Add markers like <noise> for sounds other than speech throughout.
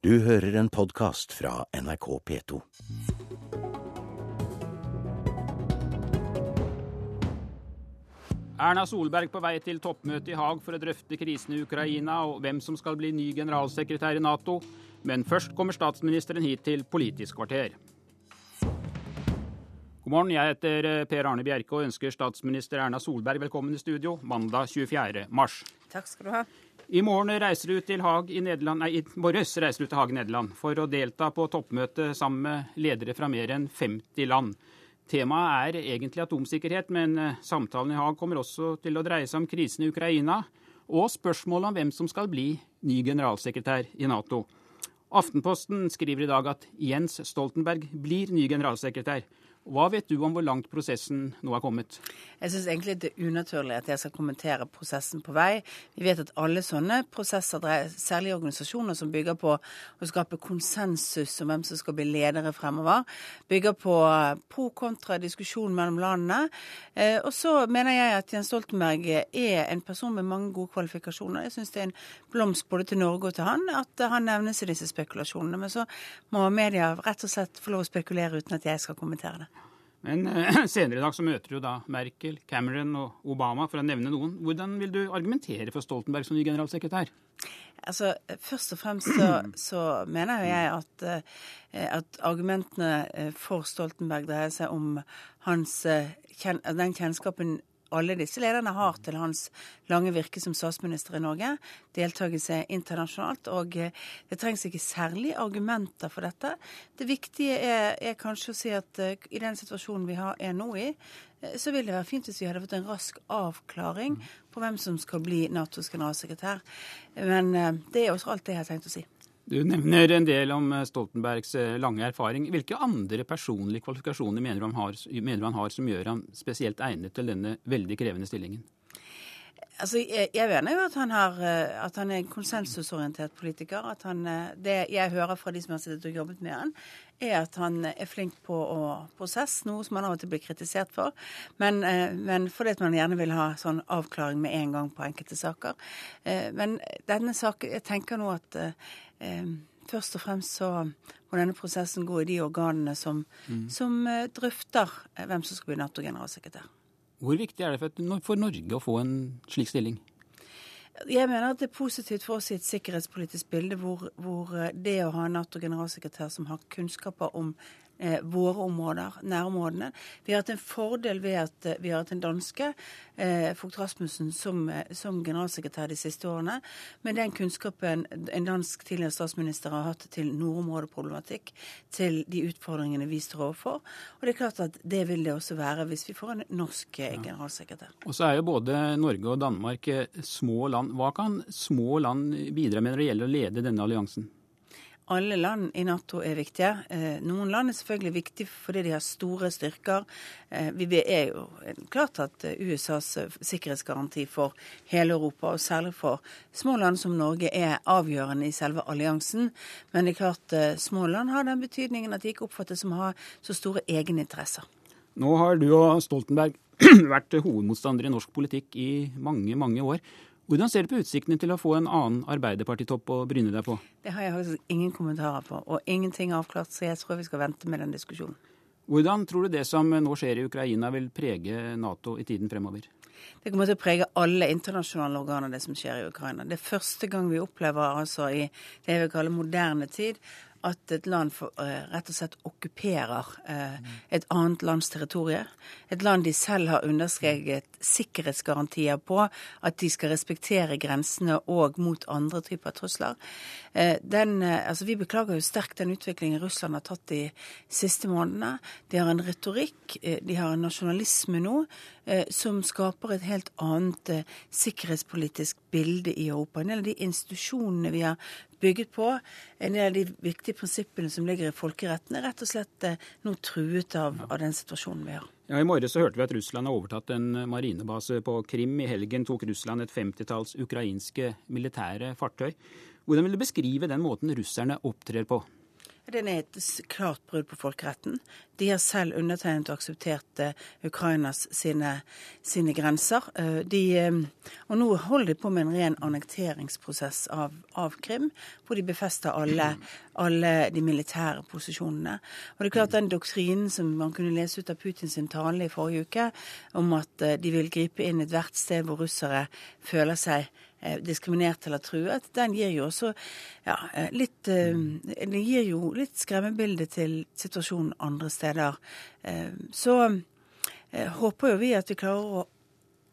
Du hører en podkast fra NRK P2. Erna Solberg på vei til toppmøte i Haag for å drøfte krisen i Ukraina og hvem som skal bli ny generalsekretær i Nato. Men først kommer statsministeren hit til Politisk kvarter. God morgen, jeg heter eh, Per Arne Bjerke og ønsker statsminister Erna Solberg velkommen i studio mandag 24. mars. Takk skal du ha. I morgen reiser du til Haag i Nederland, nei, i morges reiser du til Haag i Nederland for å delta på toppmøte sammen med ledere fra mer enn 50 land. Temaet er egentlig atomsikkerhet, men eh, samtalen i Haag kommer også til å dreie seg om krisen i Ukraina og spørsmålet om hvem som skal bli ny generalsekretær i Nato. Aftenposten skriver i dag at Jens Stoltenberg blir ny generalsekretær. Hva vet du om hvor langt prosessen nå er kommet? Jeg syns egentlig det er unaturlig at jeg skal kommentere prosessen på vei. Vi vet at alle sånne prosesser, særlig organisasjoner som bygger på å skape konsensus om hvem som skal bli ledere fremover, bygger på pro-kontra-diskusjon mellom landene. Eh, og så mener jeg at Jens Stoltenberg er en person med mange gode kvalifikasjoner. Jeg syns det er en blomst både til Norge og til han at han nevnes i disse spekulasjonene. Men så må media rett og slett få lov å spekulere uten at jeg skal kommentere det. Men eh, <clears throat> senere i dag så møter du da Merkel, Cameron og Obama, for å nevne noen. Hvordan vil du argumentere for Stoltenberg som ny generalsekretær? Altså, Først og fremst så, så mener jeg at, eh, at, argumentene eh, for Stoltenberg dreier seg om hans, den kjennskapen alle disse lederne har til hans lange virke som statsminister i Norge, deltakelse internasjonalt. Og eh, det trengs ikke særlig argumenter for dette. Det viktige er, er kanskje å si at uh, i den situasjonen vi har, er nå i, uh, så vil det være fint hvis vi hadde fått en rask avklaring på hvem som skal bli Natos generalsekretær. Men det er også alt det jeg har tenkt å si. Du nevner en del om eh, Stoltenbergs eh, lange erfaring. Hvilke andre personlige kvalifikasjoner mener du han har, han har som gjør ham spesielt egnet til denne veldig krevende stillingen? Altså, jeg, jeg mener jo at han, har, eh, at han er en konsensusorientert politiker. At han, det jeg hører fra de som har sittet og jobbet med han, er at han er flink på å prosess, noe som han av og til blir kritisert for. Men, men fordi man gjerne vil ha sånn avklaring med en gang på enkelte saker. Men denne saken Jeg tenker nå at eh, først og fremst så må denne prosessen gå i de organene som, mm. som eh, drøfter eh, hvem som skal bli Nato-generalsekretær. Hvor viktig er det for, Norge å få en slik stilling? Jeg mener at det er positivt for oss i et sikkerhetspolitisk bilde hvor, hvor eh, det å ha en Nato-generalsekretær som har kunnskaper om eh, våre områder, nærområdene. Vi har hatt en fordel ved at eh, vi har hatt en danske, eh, Vogt Rasmussen, som, eh, som, generalsekretær de siste årene. Med den kunnskapen en dansk tidligere statsminister har hatt til nordområdeproblematikk, til de utfordringene vi står overfor. Og det er klart at det vil det også være hvis vi får en norsk eh, generalsekretær. Og så er jo både Norge og Danmark små land. Hva kan små land bidra med når det gjelder å lede denne alliansen? Alle land i Nato er viktige. Eh, noen land er selvfølgelig viktige fordi de har store styrker. Eh, vi er jo klart at USAs sikkerhetsgaranti for hele Europa, og særlig for små land som Norge, er avgjørende i selve alliansen. Men det er klart eh, små land har den betydningen at de ikke oppfattes som å ha så store egeninteresser. Nå har du og Stoltenberg <clears throat> vært hovedmotstandere i norsk politikk i mange, mange år. Hvordan ser du på utsiktene til å få en annen Arbeiderpartitopp å bryne deg på? Det har jeg faktisk ingen kommentarer på, og ingenting er avklart, så jeg tror vi skal vente med den diskusjonen. Hvordan tror du det som nå skjer i Ukraina vil prege Nato i tiden fremover? Det kommer til å prege alle internasjonale organer, det som skjer i Ukraina. Det er første gang vi opplever altså i det jeg vil kalle moderne tid at et land for, uh, rett og slett okkuperer uh, et annet lands territorium. Et land de selv har underskrevet sikkerhetsgarantier på at de skal respektere grensene og mot andre typer trusler. Uh, den, altså vi beklager jo sterkt den utviklingen Russland har tatt de siste månedene. De har en retorikk, de har en nasjonalisme nå som skaper et helt annet sikkerhetspolitisk bilde i Europa. En del av de institusjonene vi har bygget på, en del av de viktige prinsippene som ligger i folkeretten, er rett og slett eh, nå truet av, av den situasjonen vi har. Ja, I morges så hørte vi at Russland har overtatt en marinebase på Krim. I helgen tok Russland et femtitalls ukrainske militære fartøy. Hvordan vil du beskrive den måten russerne opptrer på? Den er et klart brudd på folkeretten. De har selv undertegnet og akseptert uh, Ukrainas sine, sine grenser. Uh, de, um, og nå holder de på med en ren annekteringsprosess av, av Krim, hvor de befester alle, <clears throat> alle, de militære posisjonene. Og det er klart Den doktrinen som man kunne lese ut av Putins tale i forrige uke, om at de vil gripe inn ethvert sted hvor russere føler seg Eh, diskriminert eller truet, den gir jo også ja, eh, litt eh, gir jo litt skremmebilde til situasjonen andre steder. Så håper jo vi at vi klarer å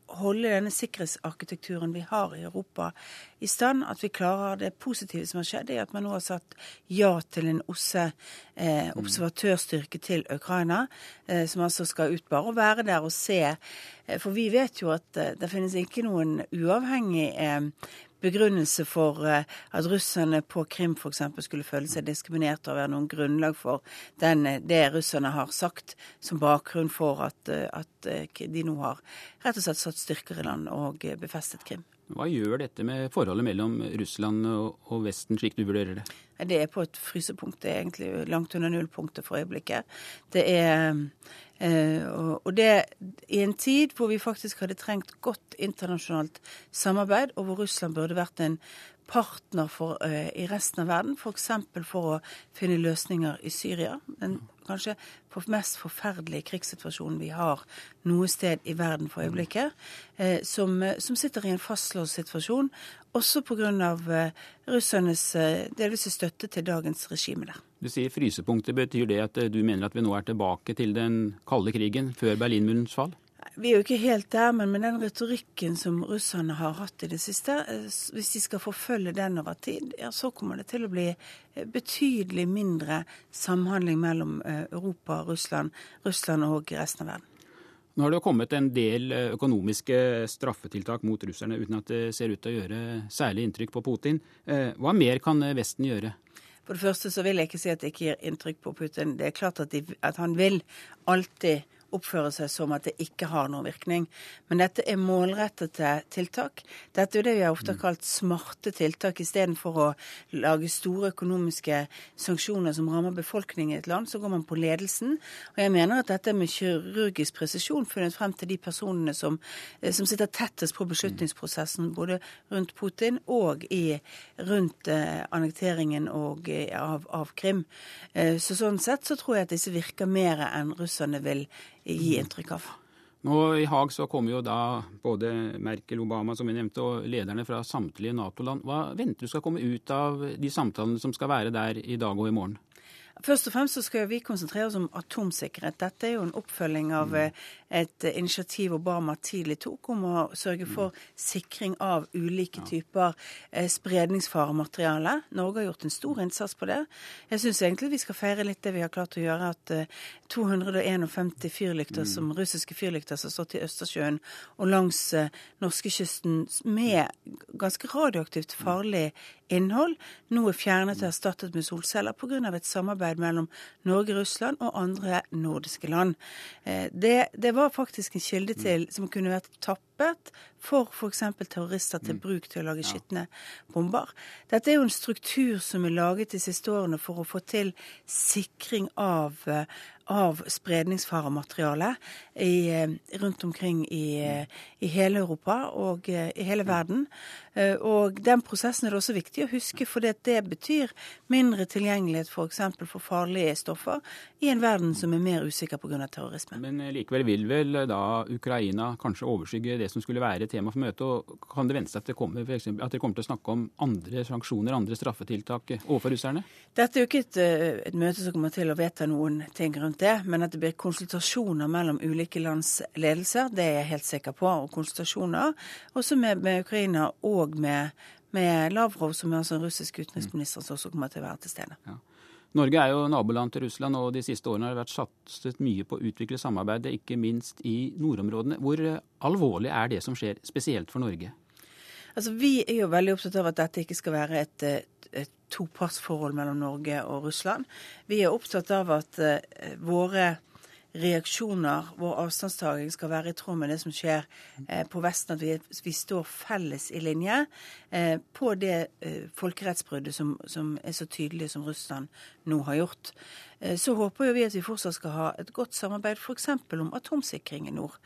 holde denne sikkerhetsarkitekturen vi har i Europa i stand. At vi klarer det positive som har skjedd, er at man nå har sagt ja til en OSSE eh, observatørstyrke til Ukraina, eh, som altså skal ut bare og være der og se. Eh, for vi vet jo at eh, det finnes ikke noen uavhengig eh, begrunnelse for eh, at russerne på Krim f.eks. skulle føle seg diskriminert og være noen grunnlag for den, eh, det russerne har sagt som bakgrunn for at, eh, at, de nå har rett og slett satt styrker i land og befestet Krim. Hva gjør dette med forholdet mellom Russland og Vesten, slik du vurderer det? Det er på et frysepunkt. Det er egentlig langt under nullpunktet for øyeblikket. Det er og det i en tid hvor vi faktisk hadde trengt godt internasjonalt samarbeid, og hvor Russland burde vært en partner for, uh, i resten av verden, f.eks. For, for å finne løsninger i Syria. Den kanskje mest forferdelige krigssituasjonen vi har noe sted i verden for øyeblikket, uh, som, som, sitter i en fastlåst situasjon, også pga. Uh, russernes uh, delvise støtte til dagens regime der. Du sier frysepunktet. Betyr det at du mener at vi nå er tilbake til den kalde krigen før Berlinmurens fall? Vi er jo ikke helt der, men med den retorikken som russerne har hatt i det siste, eh, hvis de skal forfølge den over tid, ja, så kommer det til å bli eh, betydelig mindre samhandling mellom eh, Europa, Russland, Russland og resten av verden. Nå har det jo kommet en del økonomiske straffetiltak mot russerne uten at det ser ut til å gjøre særlig inntrykk på Putin. Hva mer kan Vesten gjøre? For det første så vil jeg ikke si at det ikke gir inntrykk på Putin. Det er klart at, de, at han vil alltid oppføre seg som at det ikke har noen virkning. Men dette er målrettede tiltak. Dette er det vi har ofte kalt smarte tiltak. Istedenfor å lage store økonomiske sanksjoner som rammer befolkningen i et land, så går man på ledelsen. Og jeg mener at dette med kirurgisk presisjon funnet frem til de personene som, eh, som sitter tettest på beslutningsprosessen, både rundt Putin og i, rundt eh, annekteringen og, eh, av, av, Krim. Eh, så sånn sett så tror jeg at disse virker mer enn russerne vil gi inntrykk av. Nå I Haag så kommer jo da både Merkel, Obama som vi nevnte, og lederne fra samtlige Nato-land. Hva venter du skal komme ut av de samtalene som skal være der i dag og i morgen? Først og fremst så skal vi konsentrere oss om atomsikkerhet. Dette er jo en oppfølging av mm. Eh, et initiativ Obama tidlig tok om å sørge mm. for sikring av ulike typer eh, spredningsfaremateriale. Norge har gjort en stor innsats på det. Jeg syns egentlig vi skal feire litt det vi har klart å gjøre, at 251 eh, fyrlykter mm. som russiske fyrlykter som har stått i Østersjøen og langs norskekysten med ganske radioaktivt farlig innhold, nå er fjernet og erstattet med solceller pga. et samarbeid mellom Norge, Russland og andre nordiske land. Eh, det, det var faktisk en kilde til som kunne vært tappet for f.eks. terrorister til mm. bruk til å lage skitne bomber. Dette er jo en struktur som er laget de siste årene for å få til sikring av eh, av spredningsfaremateriale i, eh, rundt omkring i, eh, i, hele Europa og eh, i hele verden. Og den prosessen er det også viktig å huske, for det betyr mindre tilgjengelighet f.eks. For, for farlige stoffer i en verden som er mer usikker pga. terrorisme. Men likevel vil vel da Ukraina kanskje overskygge det som skulle være tema for møtet? og Kan det vente seg at, det kommer, eksempel, at dere kommer til å snakke om andre sanksjoner, andre straffetiltak overfor russerne? Dette er jo ikke et, et møte som kommer til å vedta noen ting rundt rundt det, men at det blir konsultasjoner mellom ulike lands ledelser, det er jeg helt sikker på. Og konsultasjoner også med, med Ukraina og med, med, Lavrov, som er altså en russisk utenriksminister, som også kommer til å være til stede. Ja. Norge er jo naboland til Russland, og de siste årene har det vært satset mye på å utvikle samarbeidet, ikke minst i nordområdene. Hvor alvorlig er det som skjer, spesielt for Norge? Altså, Vi er jo veldig opptatt av at dette ikke skal være et, et topartsforhold mellom Norge og Russland. Vi er opptatt av at uh, våre reaksjoner, vår avstandstaking, skal være i tråd med det som skjer eh, på Vesten. At vi, vi, står felles i linje eh, på det eh, folkerettsbruddet som, som, er så tydelig som Russland nå har gjort. Eh, så håper jo vi at vi fortsatt skal ha et godt samarbeid f.eks. om atomsikring i nord.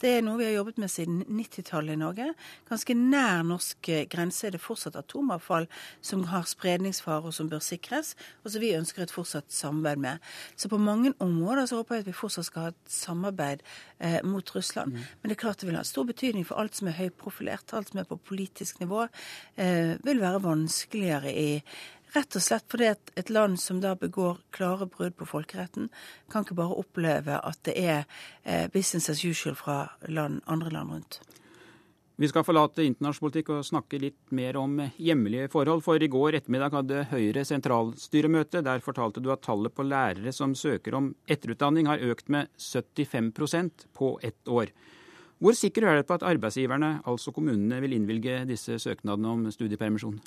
Det er noe vi har jobbet med siden 90-tallet i Norge. Ganske nær norsk eh, grense er det fortsatt atomavfall som har spredningsfare og som bør sikres, og som vi ønsker et fortsatt samarbeid med. Så på mange områder så håper jeg at vi fortsatt skal ha et samarbeid eh, mot Russland. Mm. Men det er klart det vil ha stor betydning for alt som er høyprofilert, alt som er på politisk nivå, eh, vil være vanskeligere i Rett og slett fordi at et land som da begår klare brudd på folkeretten, kan ikke bare oppleve at det er eh, business as usual fra land, andre land rundt. Vi skal forlate internasjonal politikk og snakke litt mer om hjemlige forhold. For i går ettermiddag hadde Høyre sentralstyremøte. Der fortalte du at tallet på lærere som søker om etterutdanning har økt med 75% på ett år. Hvor sikker er dere på at arbeidsgiverne, altså kommunene, vil innvilge disse søknadene om studiepermisjon?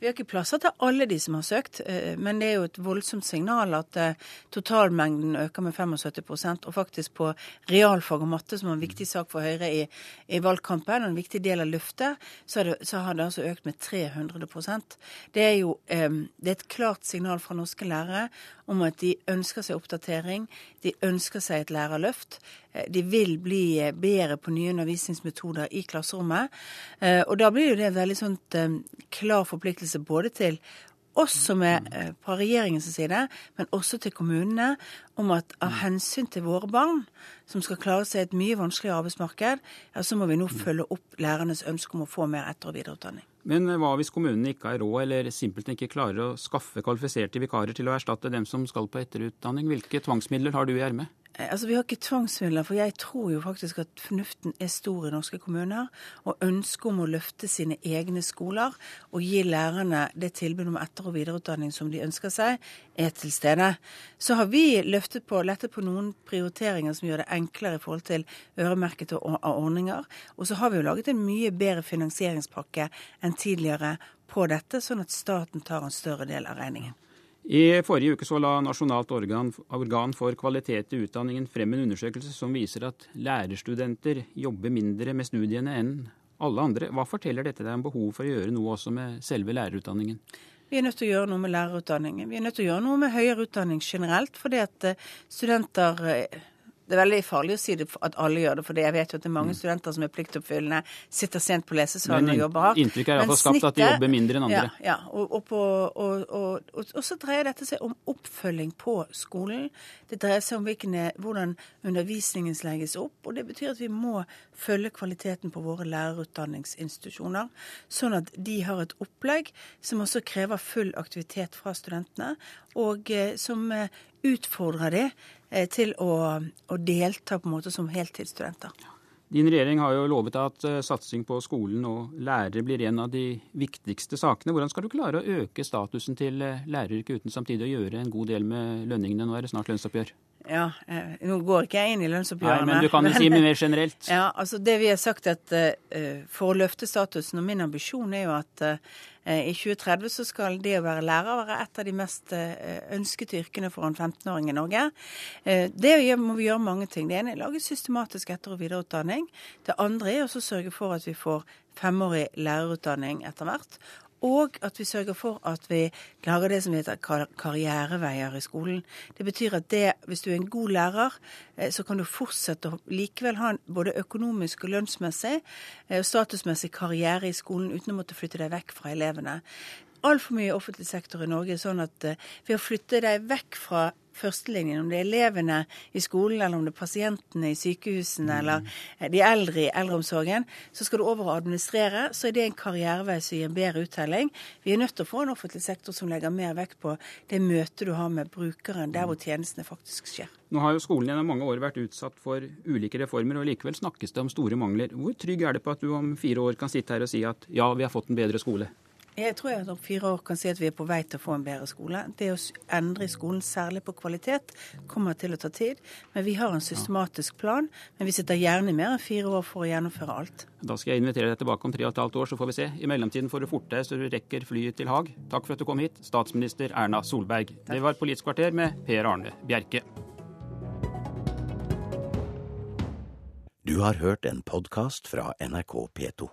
Vi har ikke plasser til alle de som har søkt, eh, men det er jo et voldsomt signal at eh, totalmengden øker med 75% og faktisk på realfag og matte, som var en viktig sak for Høyre i, i valgkampen, og en viktig del av løftet, så, så, har det altså økt med 300% Det er jo eh, det er et klart signal fra norske lærere om at de ønsker seg oppdatering, de ønsker seg et lærerløft. De vil bli bedre på nye undervisningsmetoder i klasserommet. Og da blir jo det en veldig sånt klar forpliktelse både til er eh, på regjeringens side, men også til kommunene, om at av hensyn til våre barn, som skal klare seg i et mye vanskeligere arbeidsmarked, ja, så må vi nå følge opp lærernes ønske om å få mer etter- og videreutdanning. Men eh, hva hvis kommunene ikke har råd, eller simpelthen ikke klarer å skaffe kvalifiserte vikarer til å erstatte dem som skal på etterutdanning? Hvilke tvangsmidler har du i ermet? Eh, altså, Vi har ikke tvangsmidler, for jeg tror jo faktisk at fornuften er stor i norske kommuner. Og ønsket om å løfte sine egne skoler og gi lærerne det tilbudet om etter- og videreutdanning som de ønsker seg, er til stede. Så har vi løftet på, lettet på noen prioriteringer som gjør det enklere i forhold til øremerkede ordninger. Og så har vi jo laget en mye bedre finansieringspakke enn tidligere på dette, sånn at staten tar en større del av regningen. I forrige uke så la Nasjonalt organ, organ, for kvalitet i utdanningen frem en undersøkelse som viser at lærerstudenter jobber mindre med studiene enn alle andre. Hva forteller dette deg om behov for å gjøre noe også med selve lærerutdanningen? Vi er nødt til å gjøre noe med lærerutdanningen. Vi er nødt til å gjøre noe med høyere utdanning generelt, fordi at eh, studenter eh, det er veldig farlig å si det at alle gjør det, for jeg vet jo at det er mange mm. studenter som er pliktoppfyllende, sitter sent på lesesalen og jobber hardt. Inntrykket er iallfall skapt at de jobber mindre enn andre. Ja, ja. Og, og, på, og, og, så dreier dette seg om oppfølging på skolen. Det dreier seg om hvilken, hvordan undervisningen legges opp, og det betyr at vi må følge kvaliteten på våre lærerutdanningsinstitusjoner, sånn at de har et opplegg som også krever full aktivitet fra studentene, og eh, som eh, utfordrer de til å, å, delta på en måte som heltidsstudenter. Din regjering har jo lovet at uh, satsing på skolen og lærere blir en av de viktigste sakene. Hvordan skal du klare å øke statusen til uh, læreryrket uten samtidig å gjøre en god del med lønningene? Nå er det snart lønnsoppgjør. Ja, eh, Nå går ikke jeg inn i lønnsoppgjørene. Nei, Men du kan jo si mye mer generelt. Ja, altså Det vi har sagt at uh, For å løfte statusen, og min ambisjon er jo at uh, i 2030 så skal det å være lærer være et av de mest ønskede yrkene for en 15-åring i Norge. det må vi gjøre mange ting. Det ene er å lage systematisk etter- og videreutdanning. Det andre er å sørge for at vi får femårig lærerutdanning etter hvert. Og at vi sørger for at vi lager det som heter karriereveier i skolen. Det betyr at det, hvis du er en god lærer, eh, så kan du fortsette å likevel ha en både økonomisk og lønnsmessig eh, og statusmessig karriere i skolen uten å måtte flytte deg vekk fra elevene altfor mye offentlig sektor i Norge sånn at uh, ved å flytte deg vekk fra førstelinjen, om det er elevene i skolen, eller om det er pasientene i sykehusene, mm. eller eh, de eldre i eldreomsorgen, så skal du over og administrere. Så er det en karrierevei som gir en bedre uttelling. Vi er nødt til å få en offentlig sektor som legger mer vekt på det møtet du har med brukeren, der hvor tjenestene faktisk skjer. Nå har jo skolen gjennom mange år vært utsatt for ulike reformer, og likevel snakkes det om store mangler. Hvor trygg er det på at du om fire år kan sitte her og si at ja, vi har fått en bedre skole? Jeg tror jeg om fire år kan si at vi er på vei til å få en bedre skole. Det å endre skolen, særlig på kvalitet, kommer til å ta tid. Men vi har en systematisk plan. Men vi sitter gjerne mer enn fire år for å gjennomføre alt. Da skal jeg invitere deg tilbake om tre og et halvt år, så får vi se. I mellomtiden får du forte deg så du rekker flyet til Haag. Takk for at du kom hit, statsminister Erna Solberg. Takk. Det var Politisk kvarter med Per Arne Bjerke. Du har hørt en podkast fra NRK P2.